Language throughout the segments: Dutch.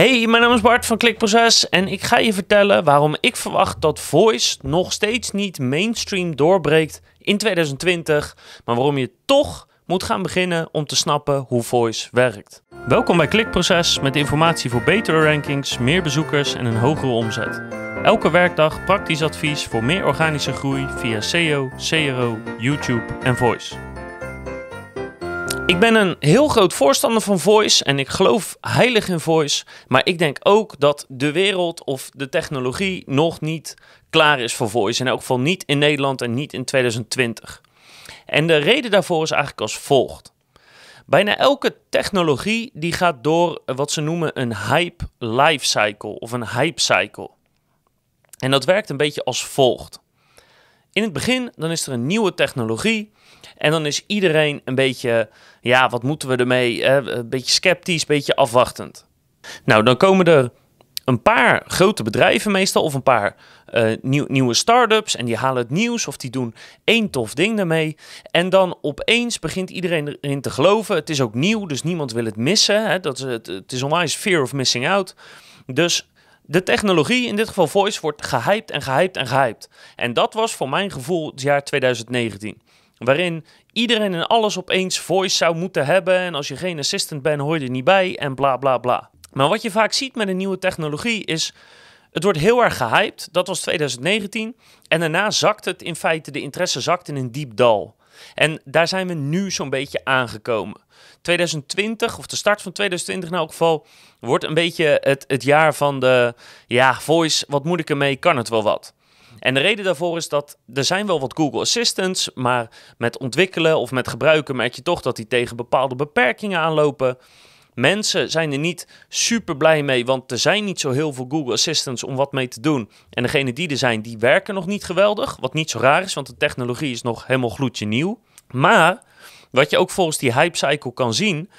Hey, mijn naam is Bart van Klikproces en ik ga je vertellen waarom ik verwacht dat voice nog steeds niet mainstream doorbreekt in 2020, maar waarom je toch moet gaan beginnen om te snappen hoe voice werkt. Welkom bij Klikproces met informatie voor betere rankings, meer bezoekers en een hogere omzet. Elke werkdag praktisch advies voor meer organische groei via SEO, CRO, YouTube en voice. Ik ben een heel groot voorstander van voice en ik geloof heilig in voice. Maar ik denk ook dat de wereld of de technologie nog niet klaar is voor voice. In elk geval niet in Nederland en niet in 2020. En de reden daarvoor is eigenlijk als volgt. Bijna elke technologie die gaat door wat ze noemen een hype life cycle of een hype cycle. En dat werkt een beetje als volgt. In het begin dan is er een nieuwe technologie en dan is iedereen een beetje, ja, wat moeten we ermee? Een beetje sceptisch, een beetje afwachtend. Nou, dan komen er een paar grote bedrijven meestal of een paar uh, nieuw, nieuwe start-ups en die halen het nieuws of die doen één tof ding daarmee. En dan opeens begint iedereen erin te geloven. Het is ook nieuw, dus niemand wil het missen. Hè? Dat is, het, het is onwijs fear of missing out. Dus de technologie, in dit geval voice, wordt gehyped en gehyped en gehyped. En dat was voor mijn gevoel het jaar 2019. Waarin iedereen en alles opeens voice zou moeten hebben. En als je geen assistant bent, hoor je er niet bij en bla bla bla. Maar wat je vaak ziet met een nieuwe technologie is. Het wordt heel erg gehyped. Dat was 2019. En daarna zakt het in feite, de interesse zakt in een diep dal. En daar zijn we nu zo'n beetje aangekomen. 2020, of de start van 2020 in elk geval, wordt een beetje het, het jaar van de, ja, voice, wat moet ik ermee, kan het wel wat. En de reden daarvoor is dat er zijn wel wat Google Assistants, maar met ontwikkelen of met gebruiken merk je toch dat die tegen bepaalde beperkingen aanlopen. Mensen zijn er niet super blij mee, want er zijn niet zo heel veel Google Assistants om wat mee te doen. En degene die er zijn, die werken nog niet geweldig. Wat niet zo raar is, want de technologie is nog helemaal gloedje nieuw. Maar wat je ook volgens die hype cycle kan zien,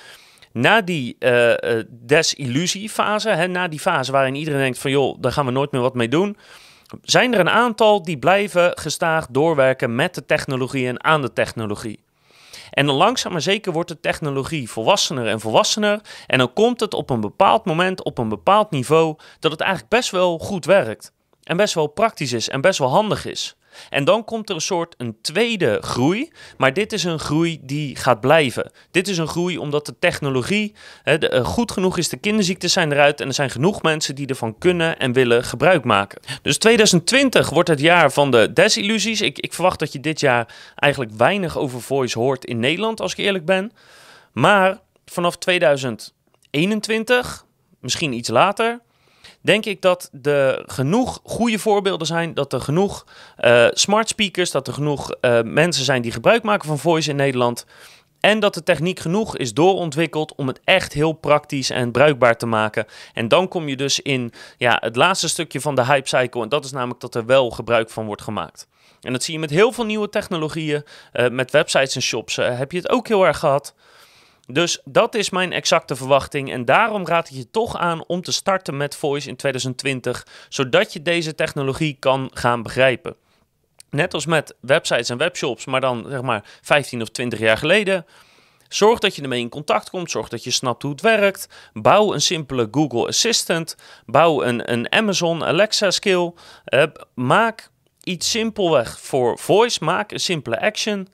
na die uh, desillusiefase, na die fase waarin iedereen denkt van joh, daar gaan we nooit meer wat mee doen, zijn er een aantal die blijven gestaag doorwerken met de technologie en aan de technologie. En dan langzaam maar zeker wordt de technologie volwassener en volwassener. En dan komt het op een bepaald moment, op een bepaald niveau, dat het eigenlijk best wel goed werkt. En best wel praktisch is en best wel handig is. En dan komt er een soort een tweede groei, maar dit is een groei die gaat blijven. Dit is een groei omdat de technologie uh, goed genoeg is, de kinderziektes zijn eruit en er zijn genoeg mensen die ervan kunnen en willen gebruik maken. Dus 2020 wordt het jaar van de desillusies. Ik, ik verwacht dat je dit jaar eigenlijk weinig over voice hoort in Nederland, als ik eerlijk ben. Maar vanaf 2021, misschien iets later, denk ik dat er genoeg goede voorbeelden zijn. Dat er genoeg uh, smart speakers, dat er genoeg uh, mensen zijn die gebruik maken van voice in Nederland. En dat de techniek genoeg is doorontwikkeld om het echt heel praktisch en bruikbaar te maken. En dan kom je dus in ja, het laatste stukje van de hype cycle. En dat is namelijk dat er wel gebruik van wordt gemaakt. En dat zie je met heel veel nieuwe technologieën. Uh, met websites en shops heb je het ook heel erg gehad. Dus dat is mijn exacte verwachting. En daarom raad ik je toch aan om te starten met Voice in 2020, zodat je deze technologie kan gaan begrijpen. Net als met websites en webshops, maar dan zeg maar 15 of 20 jaar geleden. Zorg dat je ermee in contact komt. Zorg dat je snapt hoe het werkt. Bouw een simpele Google Assistant. Bouw een, een Amazon Alexa skill. Uh, maak iets simpelweg voor voice. Maak een simpele action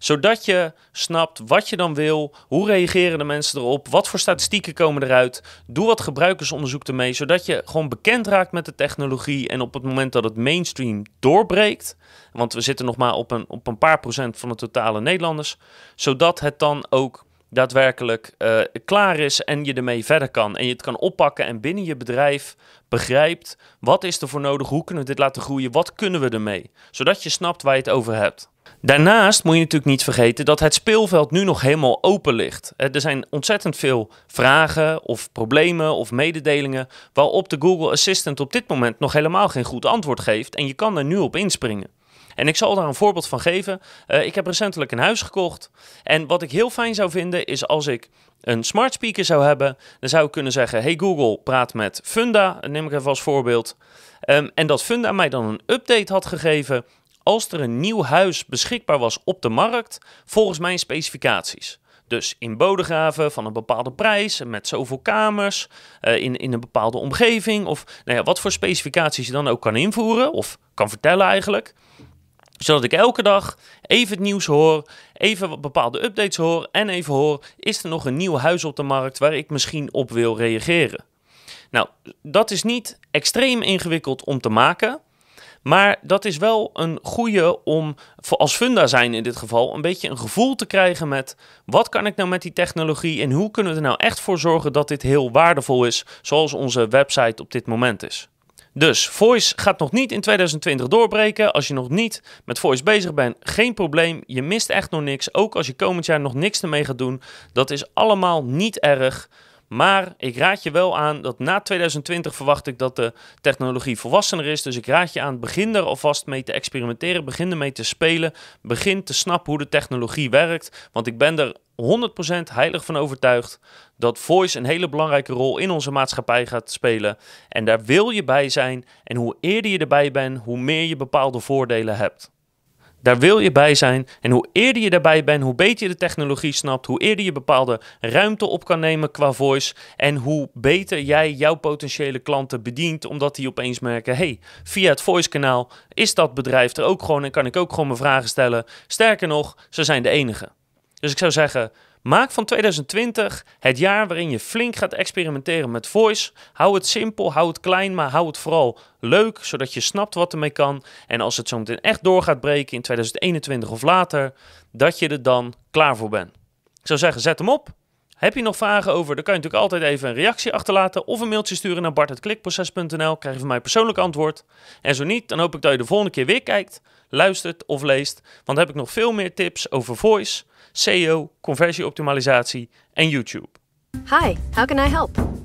zodat je snapt wat je dan wil, hoe reageren de mensen erop, wat voor statistieken komen eruit. Doe wat gebruikersonderzoek ermee, zodat je gewoon bekend raakt met de technologie en op het moment dat het mainstream doorbreekt, want we zitten nog maar op een, op een paar procent van de totale Nederlanders, zodat het dan ook daadwerkelijk uh, klaar is en je ermee verder kan. En je het kan oppakken en binnen je bedrijf begrijpt wat is er voor nodig, hoe kunnen we dit laten groeien, wat kunnen we ermee. Zodat je snapt waar je het over hebt. Daarnaast moet je natuurlijk niet vergeten dat het speelveld nu nog helemaal open ligt. Er zijn ontzettend veel vragen of problemen of mededelingen waarop de Google Assistant op dit moment nog helemaal geen goed antwoord geeft en je kan er nu op inspringen. En ik zal daar een voorbeeld van geven. Uh, ik heb recentelijk een huis gekocht. En wat ik heel fijn zou vinden is als ik een smart speaker zou hebben. Dan zou ik kunnen zeggen: Hey Google, praat met Funda. Neem ik even als voorbeeld. Um, en dat Funda mij dan een update had gegeven als er een nieuw huis beschikbaar was op de markt volgens mijn specificaties. Dus in Bodegraven van een bepaalde prijs, met zoveel kamers, uh, in, in een bepaalde omgeving. Of nou ja, wat voor specificaties je dan ook kan invoeren of kan vertellen eigenlijk zodat ik elke dag even het nieuws hoor, even bepaalde updates hoor en even hoor, is er nog een nieuw huis op de markt waar ik misschien op wil reageren. Nou, dat is niet extreem ingewikkeld om te maken. Maar dat is wel een goede om als funda zijn in dit geval een beetje een gevoel te krijgen met wat kan ik nou met die technologie en hoe kunnen we er nou echt voor zorgen dat dit heel waardevol is, zoals onze website op dit moment is. Dus Voice gaat nog niet in 2020 doorbreken. Als je nog niet met Voice bezig bent, geen probleem. Je mist echt nog niks. Ook als je komend jaar nog niks ermee gaat doen. Dat is allemaal niet erg. Maar ik raad je wel aan dat na 2020 verwacht ik dat de technologie volwassener is. Dus ik raad je aan, begin er alvast mee te experimenteren. Begin ermee te spelen. Begin te snappen hoe de technologie werkt. Want ik ben er 100% heilig van overtuigd dat voice een hele belangrijke rol in onze maatschappij gaat spelen. En daar wil je bij zijn. En hoe eerder je erbij bent, hoe meer je bepaalde voordelen hebt. Daar wil je bij zijn. En hoe eerder je daarbij bent, hoe beter je de technologie snapt, hoe eerder je bepaalde ruimte op kan nemen qua voice. En hoe beter jij jouw potentiële klanten bedient, omdat die opeens merken: hey, via het voice kanaal is dat bedrijf er ook gewoon en kan ik ook gewoon mijn vragen stellen. Sterker nog, ze zijn de enige. Dus ik zou zeggen, maak van 2020 het jaar waarin je flink gaat experimenteren met voice. Hou het simpel, hou het klein, maar hou het vooral leuk, zodat je snapt wat ermee kan. En als het zo meteen echt door gaat breken in 2021 of later, dat je er dan klaar voor bent. Ik zou zeggen, zet hem op. Heb je nog vragen over, dan kan je natuurlijk altijd even een reactie achterlaten of een mailtje sturen naar bart.klikproces.nl. Krijg je van mij persoonlijk antwoord. En zo niet, dan hoop ik dat je de volgende keer weer kijkt, luistert of leest. Want dan heb ik nog veel meer tips over voice, SEO, conversieoptimalisatie en YouTube. Hi, how can I help?